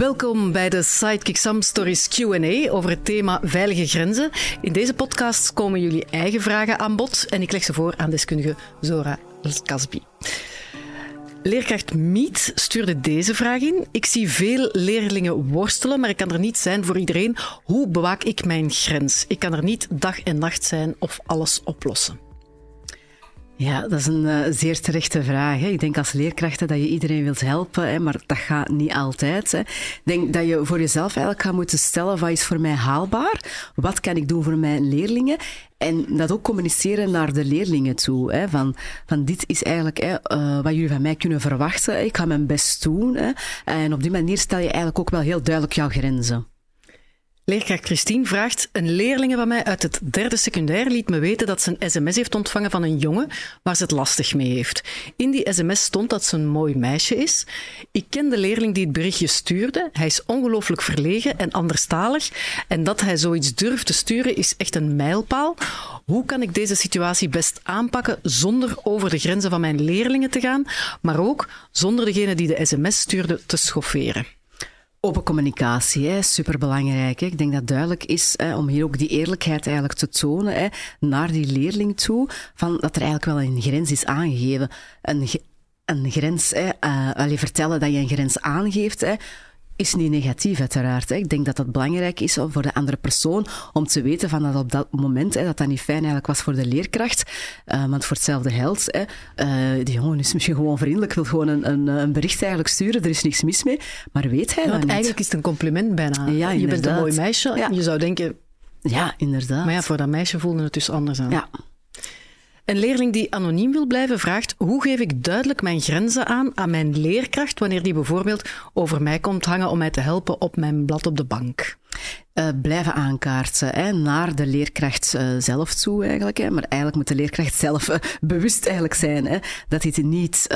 Welkom bij de Sidekick Sam Stories Q&A over het thema veilige grenzen. In deze podcast komen jullie eigen vragen aan bod en ik leg ze voor aan deskundige Zora Kasbi. Leerkracht Miet stuurde deze vraag in. Ik zie veel leerlingen worstelen, maar ik kan er niet zijn voor iedereen. Hoe bewaak ik mijn grens? Ik kan er niet dag en nacht zijn of alles oplossen. Ja, dat is een uh, zeer terechte vraag. Hè. Ik denk als leerkrachten dat je iedereen wilt helpen, hè, maar dat gaat niet altijd. Hè. Ik denk dat je voor jezelf eigenlijk gaat moeten stellen wat is voor mij haalbaar? Wat kan ik doen voor mijn leerlingen? En dat ook communiceren naar de leerlingen toe. Hè, van, van dit is eigenlijk hè, uh, wat jullie van mij kunnen verwachten. Ik ga mijn best doen. Hè. En op die manier stel je eigenlijk ook wel heel duidelijk jouw grenzen. Leerkracht Christine vraagt: Een leerlinge van mij uit het derde secundair liet me weten dat ze een sms heeft ontvangen van een jongen waar ze het lastig mee heeft. In die sms stond dat ze een mooi meisje is. Ik ken de leerling die het berichtje stuurde. Hij is ongelooflijk verlegen en anderstalig. En dat hij zoiets durft te sturen is echt een mijlpaal. Hoe kan ik deze situatie best aanpakken zonder over de grenzen van mijn leerlingen te gaan, maar ook zonder degene die de sms stuurde te schofferen? Open communicatie is superbelangrijk. Hè. Ik denk dat duidelijk is hè, om hier ook die eerlijkheid eigenlijk te tonen hè, naar die leerling toe, van dat er eigenlijk wel een grens is aangegeven. Een, een grens, hè, uh, vertellen dat je een grens aangeeft, hè, is niet negatief, uiteraard. Ik denk dat dat belangrijk is voor de andere persoon om te weten van dat op dat moment hè, dat dat niet fijn eigenlijk was voor de leerkracht. Uh, want voor hetzelfde geld, hè, uh, die jongen is misschien gewoon vriendelijk, wil gewoon een, een, een, bericht eigenlijk sturen, er is niks mis mee. Maar weet hij ja, dat niet? Eigenlijk is het een compliment bijna. Ja, je bent een mooi meisje. Ja. Je zou denken... Ja, inderdaad. Maar ja, voor dat meisje voelde het dus anders aan. Ja. Een leerling die anoniem wil blijven vraagt: hoe geef ik duidelijk mijn grenzen aan aan mijn leerkracht wanneer die bijvoorbeeld over mij komt hangen om mij te helpen op mijn blad op de bank? Uh, blijven aankaarten hè, naar de leerkracht uh, zelf toe eigenlijk. Hè. Maar eigenlijk moet de leerkracht zelf uh, bewust eigenlijk zijn hè, dat dit niet,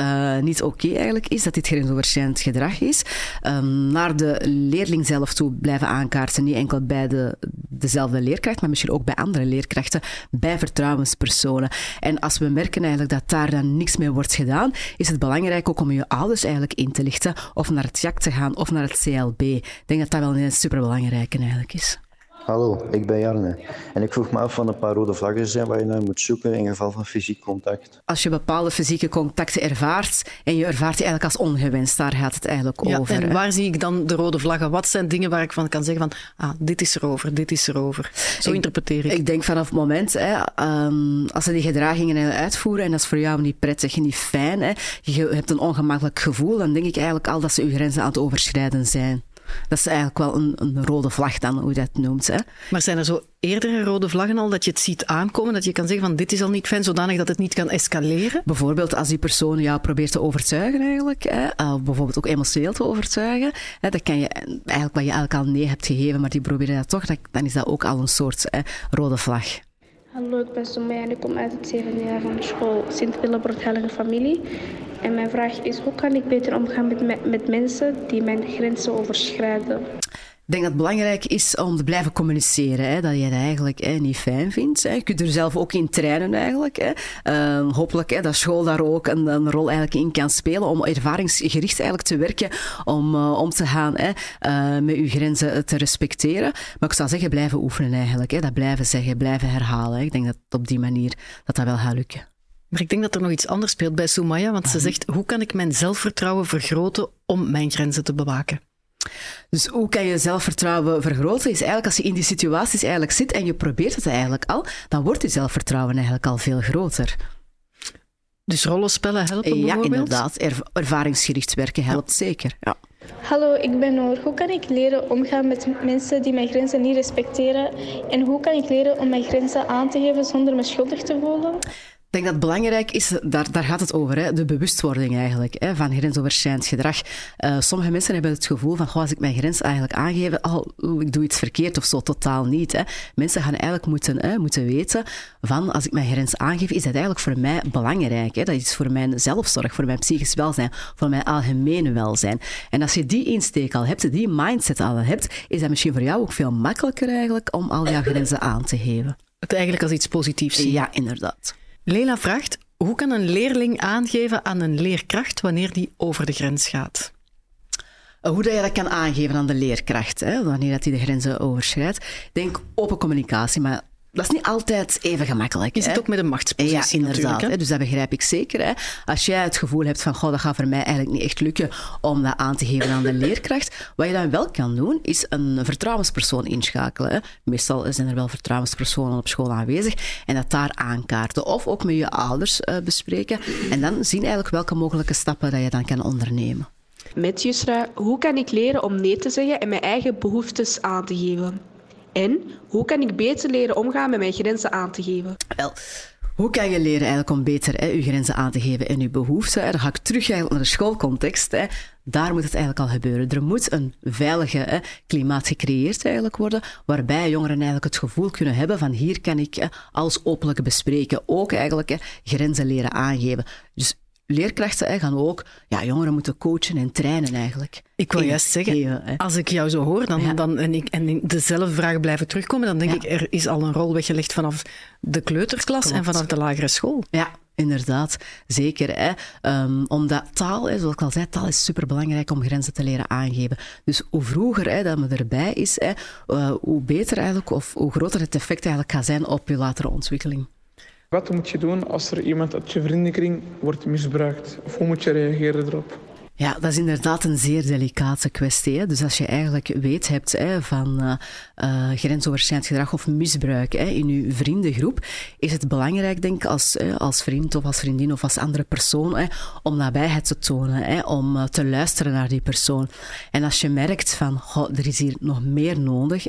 niet oké eigenlijk is, dat dit grensoverschrijdend gedrag is. Um, naar de leerling zelf toe blijven aankaarten, niet enkel bij de, dezelfde leerkracht, maar misschien ook bij andere leerkrachten, bij vertrouwenspersonen. En als we merken eigenlijk dat daar dan niks mee wordt gedaan, is het belangrijk ook om je ouders eigenlijk in te lichten, of naar het JAK te gaan, of naar het CLB. Ik denk dat dat wel een eigenlijk is. Hallo, ik ben Jarne. En ik vroeg me af van een paar rode vlaggen zijn waar je naar moet zoeken in geval van fysiek contact. Als je bepaalde fysieke contacten ervaart en je ervaart die eigenlijk als ongewenst, daar gaat het eigenlijk ja, over. En waar zie ik dan de rode vlaggen? Wat zijn dingen waar ik van kan zeggen van, ah, dit is erover, dit is erover. Zo ik, interpreteer ik. Ik denk vanaf het moment, hè, um, als ze die gedragingen uitvoeren en dat is voor jou niet prettig, niet fijn, hè, je hebt een ongemakkelijk gevoel, dan denk ik eigenlijk al dat ze je grenzen aan het overschrijden zijn. Dat is eigenlijk wel een, een rode vlag dan, hoe je dat noemt. Hè. Maar zijn er zo eerdere rode vlaggen al, dat je het ziet aankomen, dat je kan zeggen van dit is al niet fijn, zodanig dat het niet kan escaleren? Bijvoorbeeld als die persoon jou probeert te overtuigen eigenlijk, hè, of bijvoorbeeld ook emotioneel te overtuigen, hè, dan kan je eigenlijk wat je eigenlijk al nee hebt gegeven, maar die proberen dat toch, dan is dat ook al een soort hè, rode vlag. Hallo, ik ben Somaya en ik kom uit het zevende jaar van de school Sint-Willebrod Heilige Familie. En mijn vraag is, hoe kan ik beter omgaan met, met mensen die mijn grenzen overschrijden? Ik denk dat het belangrijk is om te blijven communiceren. Hè, dat je het eigenlijk hè, niet fijn vindt. Hè. Je kunt er zelf ook in trainen eigenlijk. Hè. Uh, hopelijk hè, dat school daar ook een, een, rol eigenlijk in kan spelen om ervaringsgericht eigenlijk te werken om uh, om te gaan hè, uh, met je grenzen te respecteren. Maar ik zou zeggen, blijven oefenen eigenlijk. Hè. Dat blijven zeggen, blijven herhalen. Hè. Ik denk dat op die manier dat dat wel gaat lukken. Maar ik denk dat er nog iets anders speelt bij Soumaya, want ze zegt, hoe kan ik mijn zelfvertrouwen vergroten om mijn grenzen te bewaken? Dus hoe kan je zelfvertrouwen vergroten? Is eigenlijk als je in die situaties eigenlijk zit en je probeert het eigenlijk al, dan wordt je zelfvertrouwen eigenlijk al veel groter. Dus rollenspellen helpen bijvoorbeeld? Ja, inderdaad. ervaringsgericht werken helpt zeker. Ja. Hallo, ik ben Noor. Hoe kan ik leren omgaan met mensen die mijn grenzen niet respecteren? En hoe kan ik leren om mijn grenzen aan te geven zonder me schuldig te voelen? Ik denk dat het belangrijk is, daar, daar gaat het over, hè, de bewustwording eigenlijk, hè, van grensoverschrijdend gedrag. Uh, sommige mensen hebben het gevoel van, als ik mijn grens eigenlijk aangeef, oh, ik doe iets verkeerd of zo, totaal niet. Hè. Mensen gaan eigenlijk moeten, hè, moeten weten van, als ik mijn grens aangeef, is dat eigenlijk voor mij belangrijk. Hè. Dat is voor mijn zelfzorg, voor mijn psychisch welzijn, voor mijn algemene welzijn. En als je die insteek al hebt, die mindset al hebt, is dat misschien voor jou ook veel makkelijker eigenlijk om al jouw grenzen aan te geven. Het eigenlijk als iets positiefs zien. Ja, inderdaad. Lela vraagt: hoe kan een leerling aangeven aan een leerkracht wanneer die over de grens gaat? hoe dat je dat kan aangeven aan de leerkracht, hè, wanneer dat die de grenzen overschrijdt. Denk open communicatie, maar dat is niet altijd even gemakkelijk. Je zit hè? ook met een machtspositie Ja, inderdaad. hè? Dus dat begrijp ik zeker. Hè. Als jij het gevoel hebt van, goh, dat gaat voor mij eigenlijk niet echt lukken om dat aan te geven aan de leerkracht. Wat je dan wel kan doen, is een vertrouwenspersoon inschakelen. Hè. Meestal zijn er wel vertrouwenspersonen op school aanwezig. En dat daar aankaarten. Of ook met je ouders eh, bespreken. En dan zien eigenlijk welke mogelijke stappen dat je dan kan ondernemen. Met Yusra, hoe kan ik leren om nee te zeggen en mijn eigen behoeftes aan te geven? En hoe kan ik beter leren omgaan met mijn grenzen aan te geven? Wel, hoe kan je leren eigenlijk om beter hè, je grenzen aan te geven en je behoeften? Hè? Dan ga ik terug naar de schoolcontext. Hè. Daar moet het eigenlijk al gebeuren. Er moet een veilige hè, klimaat gecreëerd eigenlijk worden, waarbij jongeren eigenlijk het gevoel kunnen hebben van hier kan ik alles openlijk bespreken. Ook eigenlijk hè, grenzen leren aangeven. Dus leerkrachten hè, gaan ook ja, jongeren moeten coachen en trainen eigenlijk. Ik wil juist zeggen, geven, hè. als ik jou zo hoor dan, Ja. dan, en, ik, en dezelfde vragen blijven terugkomen, dan denk Ja. ik, er is al een rol weggelegd vanaf de kleuterklas en vanaf de lagere school. Ja, inderdaad. Zeker. Hè. Ehm, omdat taal, hè, zoals ik al zei, taal is superbelangrijk om grenzen te leren aangeven. Dus hoe vroeger hè, dat men erbij is, hè, eh, hoe beter eigenlijk, of hoe groter het effect eigenlijk gaat zijn op je latere ontwikkeling. Wat moet je doen als er iemand uit je vriendenkring wordt misbruikt? Of hoe moet je reageren erop? Ja, dat is inderdaad een zeer delicate kwestie. Hè. Dus als je eigenlijk weet hebt hè, van eh, grensoverschrijdend gedrag of misbruik hè, in je vriendengroep, is het belangrijk, denk ik, als, als vriend of als vriendin of als andere persoon, om nabijheid te tonen, om eh, te luisteren naar die persoon. En als je merkt van, er is hier nog meer nodig,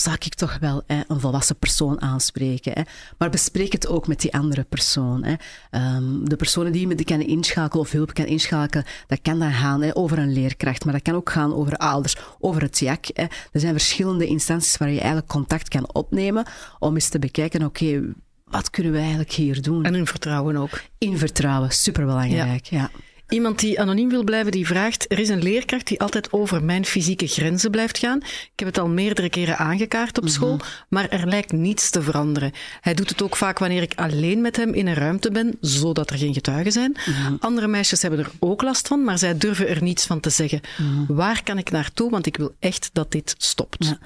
zou ik toch wel hè, een volwassen persoon aanspreken. Hè. Maar bespreek het ook met die andere persoon. Hè. Ehm, de personen die je met die kan inschakelen of hulp kan inschakelen, dat kan dan gaan hè, over een leerkracht, maar dat kan ook gaan over ouders, over het JAK. Hè. Er zijn verschillende instanties waar je eigenlijk contact kan opnemen om eens te bekijken, oké, wat kunnen we eigenlijk hier doen? En hun vertrouwen ook. In vertrouwen, superbelangrijk. Ja. Iemand die anoniem wil blijven, die vraagt: Er is een leerkracht die altijd over mijn fysieke grenzen blijft gaan. Ik heb het al meerdere keren aangekaart op school, maar er lijkt niets te veranderen. Hij doet het ook vaak wanneer ik alleen met hem in een ruimte ben, zodat er geen getuigen zijn. Andere meisjes hebben er ook last van, maar zij durven er niets van te zeggen. Waar kan ik naartoe? Want ik wil echt dat dit stopt. Ja.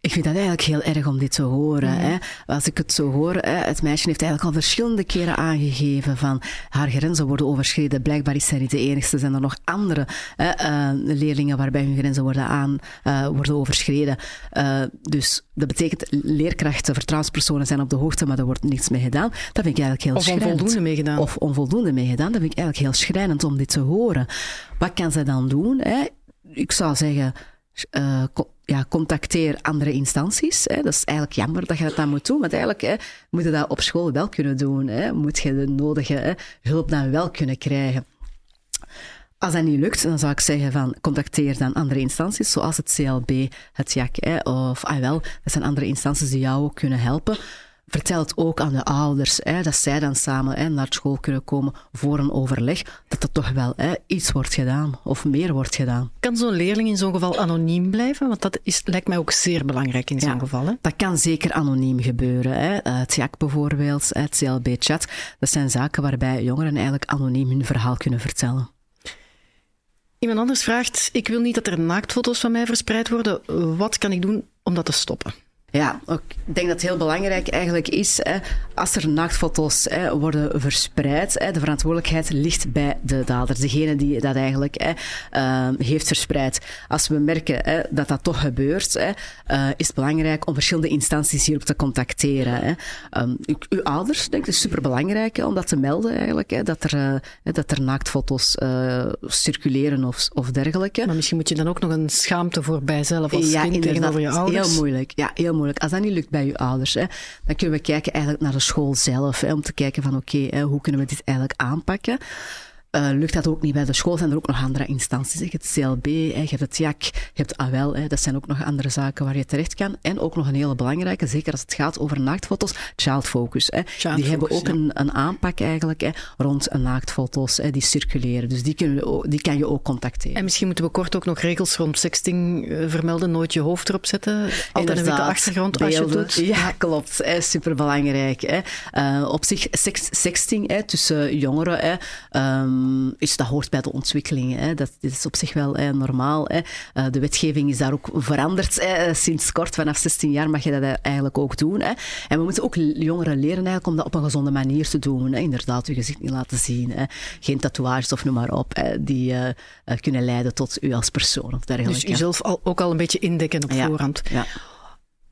Ik vind dat eigenlijk heel erg om dit te horen. Hè. Als ik het zo hoor, hè, het meisje heeft eigenlijk al verschillende keren aangegeven van haar grenzen worden overschreden. Blijkbaar is zij niet de enigste. Zijn er nog andere hè, eh, leerlingen waarbij hun grenzen worden, aan, eh, worden overschreden. Eh, dus dat betekent leerkrachten, vertrouwenspersonen zijn op de hoogte, maar er wordt niets mee gedaan. Dat vind ik eigenlijk heel Of schrijnend. onvoldoende mee gedaan. Of onvoldoende mee gedaan. Dat vind ik eigenlijk heel schrijnend om dit te horen. Wat kan zij dan doen? Hè? Ik zou zeggen, eh, ja, contacteer andere instanties. Hè. Dat is eigenlijk jammer dat je dat dan moet doen, want eigenlijk hè, moet je dat op school wel kunnen doen. Hè. Moet je de nodige hè, hulp dan wel kunnen krijgen. Als dat niet lukt, dan zou ik zeggen van contacteer dan andere instanties, zoals het CLB, het hè, of ah wel, dat zijn andere instanties die jou kunnen helpen. Vertel het ook aan de ouders, hè, dat zij dan samen hè, naar school kunnen komen voor een overleg, dat er toch wel hè, iets wordt gedaan, of meer wordt gedaan. Kan zo'n leerling in zo'n geval anoniem blijven? Want dat is, lijkt mij ook zeer belangrijk in zo'n Ja. geval. Hè? Dat kan zeker anoniem gebeuren. Hè. Eh, Het bijvoorbeeld, het CLB-chat, dat zijn zaken waarbij jongeren eigenlijk anoniem hun verhaal kunnen vertellen. Iemand anders vraagt: Ik wil niet dat er naaktfoto's van mij verspreid worden. Wat kan ik doen om dat te stoppen? Ja, ook, ik denk dat het heel belangrijk eigenlijk is, hè, als er naaktfoto's hè, worden verspreid, hè, de verantwoordelijkheid ligt bij de dader, degene die dat eigenlijk hè, eh, heeft verspreid. Als we merken hè, dat dat toch gebeurt, hè, eh, is het belangrijk om verschillende instanties hierop te contacteren. Hè. Um, uw, uw ouders, denk ik, is superbelangrijk om dat te melden eigenlijk, hè, dat, er, eh, dat er naaktfoto's eh, circuleren of, of dergelijke. Maar misschien moet je dan ook nog een schaamte voorbij zelf als kind inderdaad. tegenover je ouders. Heel moeilijk. Ja, heel Als dat niet lukt bij je ouders, hè, dan kunnen we kijken eigenlijk naar de school zelf. Om te kijken van oké, hoe kunnen we dit eigenlijk aanpakken. Eh, lukt dat ook niet bij de school, zijn er ook nog andere instanties. Je hebt het CLB, je hebt het JAK, je hebt AWEL. Dat zijn ook nog andere zaken waar je terecht kan. En ook nog een hele belangrijke, zeker als het gaat over naaktfoto's, Child Focus. Hè. Child die hebben ook een, een aanpak eigenlijk hè, rond naaktfoto's hè, die circuleren. Dus die, kunnen die kan je ook contacteren. En misschien moeten we kort ook nog regels rond sexting eh, vermelden. Nooit je hoofd erop zetten. Altijd een witte achtergrond als je het doet. Ja, klopt. Hè, superbelangrijk. Hè. Eh, op zich, sex, sexting hè, tussen jongeren, hè, ehm, ehm, is, dat hoort bij de ontwikkeling. Hè. Dat, is op zich wel normaal. Hè. Uh, de wetgeving is daar ook veranderd. Hè. Sinds kort, vanaf 16 jaar, mag je dat eigenlijk ook doen. Hè. En we moeten ook jongeren leren eigenlijk om dat op een gezonde manier te doen. Hè. Inderdaad, je gezicht niet laten zien. Hè. Geen tatoeages of noem maar op, hè, die uh, kunnen leiden tot u als persoon of dergelijke. Dus jezelf al, ook al een beetje indekken op voorhand. Ja.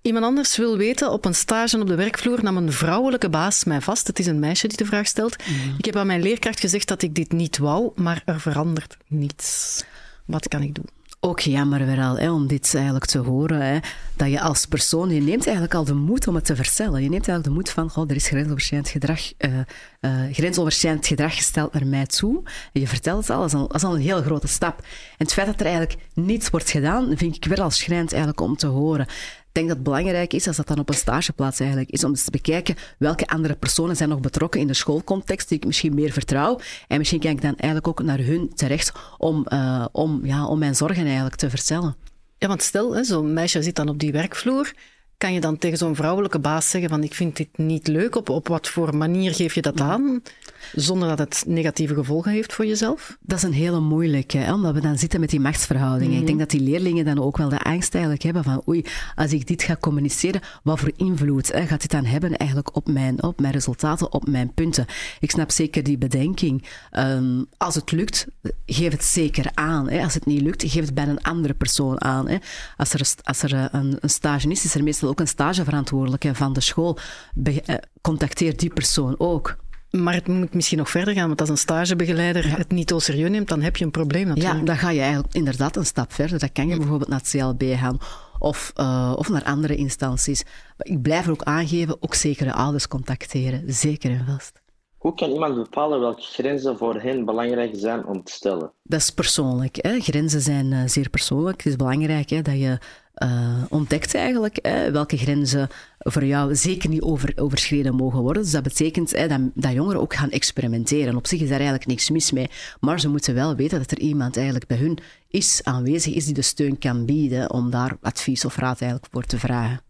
Iemand anders wil weten, op een stage op de werkvloer nam een vrouwelijke baas mij vast. Het is een meisje die de vraag stelt. Mhm. Ik heb aan mijn leerkracht gezegd dat ik dit niet wou, maar er verandert niets. Wat kan ik doen? Ook jammer wel, hè, om dit eigenlijk te horen. Hè, dat je als persoon, je neemt eigenlijk al de moed om het te vertellen. Je neemt eigenlijk de moed van, goh, er is grensoverschrijdend gedrag, uh, uh, grensoverschrijdend gedrag gesteld naar mij toe. En je vertelt het al, dat is, al, dat is al een hele grote stap. En het feit dat er eigenlijk niets wordt gedaan, vind ik wel al schrijnend eigenlijk om te horen denk dat het belangrijk is, als dat dan op een stageplaats eigenlijk is, om eens te bekijken welke andere personen zijn nog betrokken in de schoolcontext, die ik misschien meer vertrouw. En misschien kan ik dan eigenlijk ook naar hun terecht om, uh, om, ja, om mijn zorgen eigenlijk te vertellen. Ja, want stel, zo'n meisje zit dan op die werkvloer. Kan je dan tegen zo'n vrouwelijke baas zeggen van ik vind dit niet leuk? Op, op wat voor manier geef je dat aan? Zonder dat het negatieve gevolgen heeft voor jezelf? Dat is een hele moeilijke, hè, omdat we dan zitten met die machtsverhoudingen. Ik denk mhm. dat die leerlingen dan ook wel de angst eigenlijk hebben van oei, als ik dit ga communiceren, wat voor invloed hè, gaat dit dan hebben eigenlijk op mijn, op mijn resultaten, op mijn punten? Ik snap zeker die bedenking. Um, als het lukt, geef het zeker aan. Hè. Als het niet lukt, geef het bij een andere persoon aan. Hè. Als er, als er een, een stage is, is er meestal ook een stageverantwoordelijke van de school. Be, eh, contacteer die persoon ook. Maar het moet misschien nog verder gaan, want als een stagebegeleider het niet zo serieus neemt, dan heb je een probleem natuurlijk. Ja, dan ga je eigenlijk inderdaad een stap verder. Dan kan je bijvoorbeeld naar het CLB gaan of, uh, of naar andere instanties. Maar ik blijf er ook aangeven, ook zekere ouders contacteren. Zeker en vast. Hoe kan iemand bepalen welke grenzen voor hen belangrijk zijn om te stellen? Dat is persoonlijk. Hè? Grenzen zijn uh, zeer persoonlijk. Het is belangrijk hè, dat je uh, ontdekt eigenlijk welke grenzen voor jou zeker niet over, overschreden mogen worden. Dus dat betekent dat, dat, jongeren ook gaan experimenteren. Op zich is daar eigenlijk niks mis mee, maar ze moeten wel weten dat er iemand eigenlijk bij hun is, aanwezig is, die de steun kan bieden om daar advies of raad eigenlijk voor te vragen.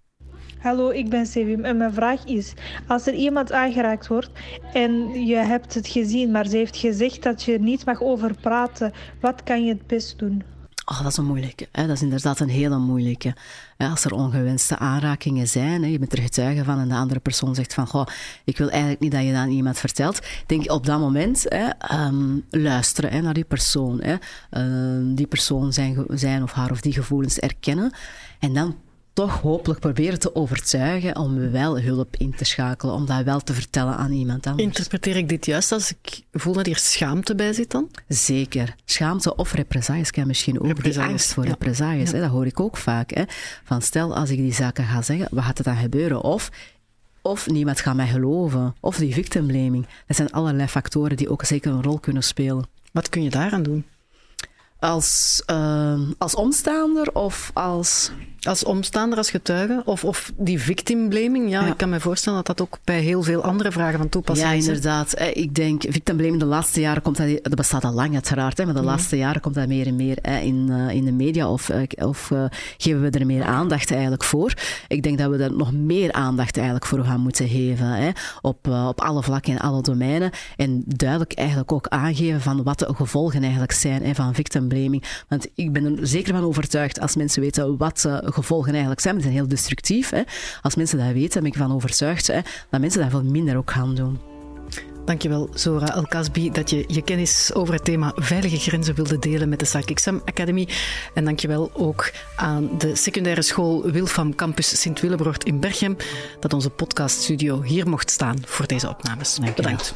Hallo, ik ben Sevim en mijn vraag is: als er iemand aangeraakt wordt en je hebt het gezien, maar ze heeft gezegd dat je er niet mag over praten, wat kan je het best doen? Oh, dat is een moeilijke. Hè? Dat is inderdaad een hele moeilijke. Als er ongewenste aanrakingen zijn, hè, je bent er getuige van en de andere persoon zegt van, goh, ik wil eigenlijk niet dat je dat aan iemand vertelt. Denk op dat moment hè, um, luisteren hè, naar die persoon. Hè. Uh, die persoon zijn, zijn of haar of die gevoelens erkennen. En dan toch hopelijk proberen te overtuigen om wel hulp in te schakelen, om dat wel te vertellen aan iemand anders. Interpreteer ik dit juist als ik voel dat hier schaamte bij zit dan? Zeker. Schaamte of represailles kan misschien ook. Die angst voor ja. represailles, hè, dat hoor ik ook vaak. Hè. Van stel, als ik die zaken ga zeggen, wat gaat er dan gebeuren? Of of niemand gaat mij geloven. Of die victimblaming. Dat zijn allerlei factoren die ook zeker een rol kunnen spelen. Wat kun je daaraan doen? Als, uh, als omstaander of als als omstaander, als getuige? Of, of die victimblaming? Ja, ja, ik kan me voorstellen dat dat ook bij heel veel andere vragen van toepassing is. Ja, inderdaad. Ik denk, victimblaming de laatste jaren komt dat... Dat bestaat al lang uiteraard, maar de laatste jaren komt dat meer en meer in, eh, in de media. Of, eh, of uh, geven we er meer aandacht eigenlijk voor. Ik denk dat we er nog meer aandacht eigenlijk voor gaan moeten geven. Hè, op, op alle vlakken en alle domeinen. En duidelijk eigenlijk ook aangeven van wat de gevolgen eigenlijk zijn hè, van victimblaming. Want ik ben er zeker van overtuigd, als mensen weten wat gevolgen eigenlijk zijn. Die zijn heel destructief. Hè. Als mensen dat weten, ben ik van overtuigd hè, dat mensen daar veel minder ook gaan doen. Dankjewel, Zora El-Kasbi, dat je je kennis over het thema veilige grenzen wilde delen met de Sam Academy. En dankjewel ook aan de secundaire school Wilfam Campus Sint-Willebroort in Berchem, dat onze podcaststudio hier mocht staan voor deze opnames. Bedankt.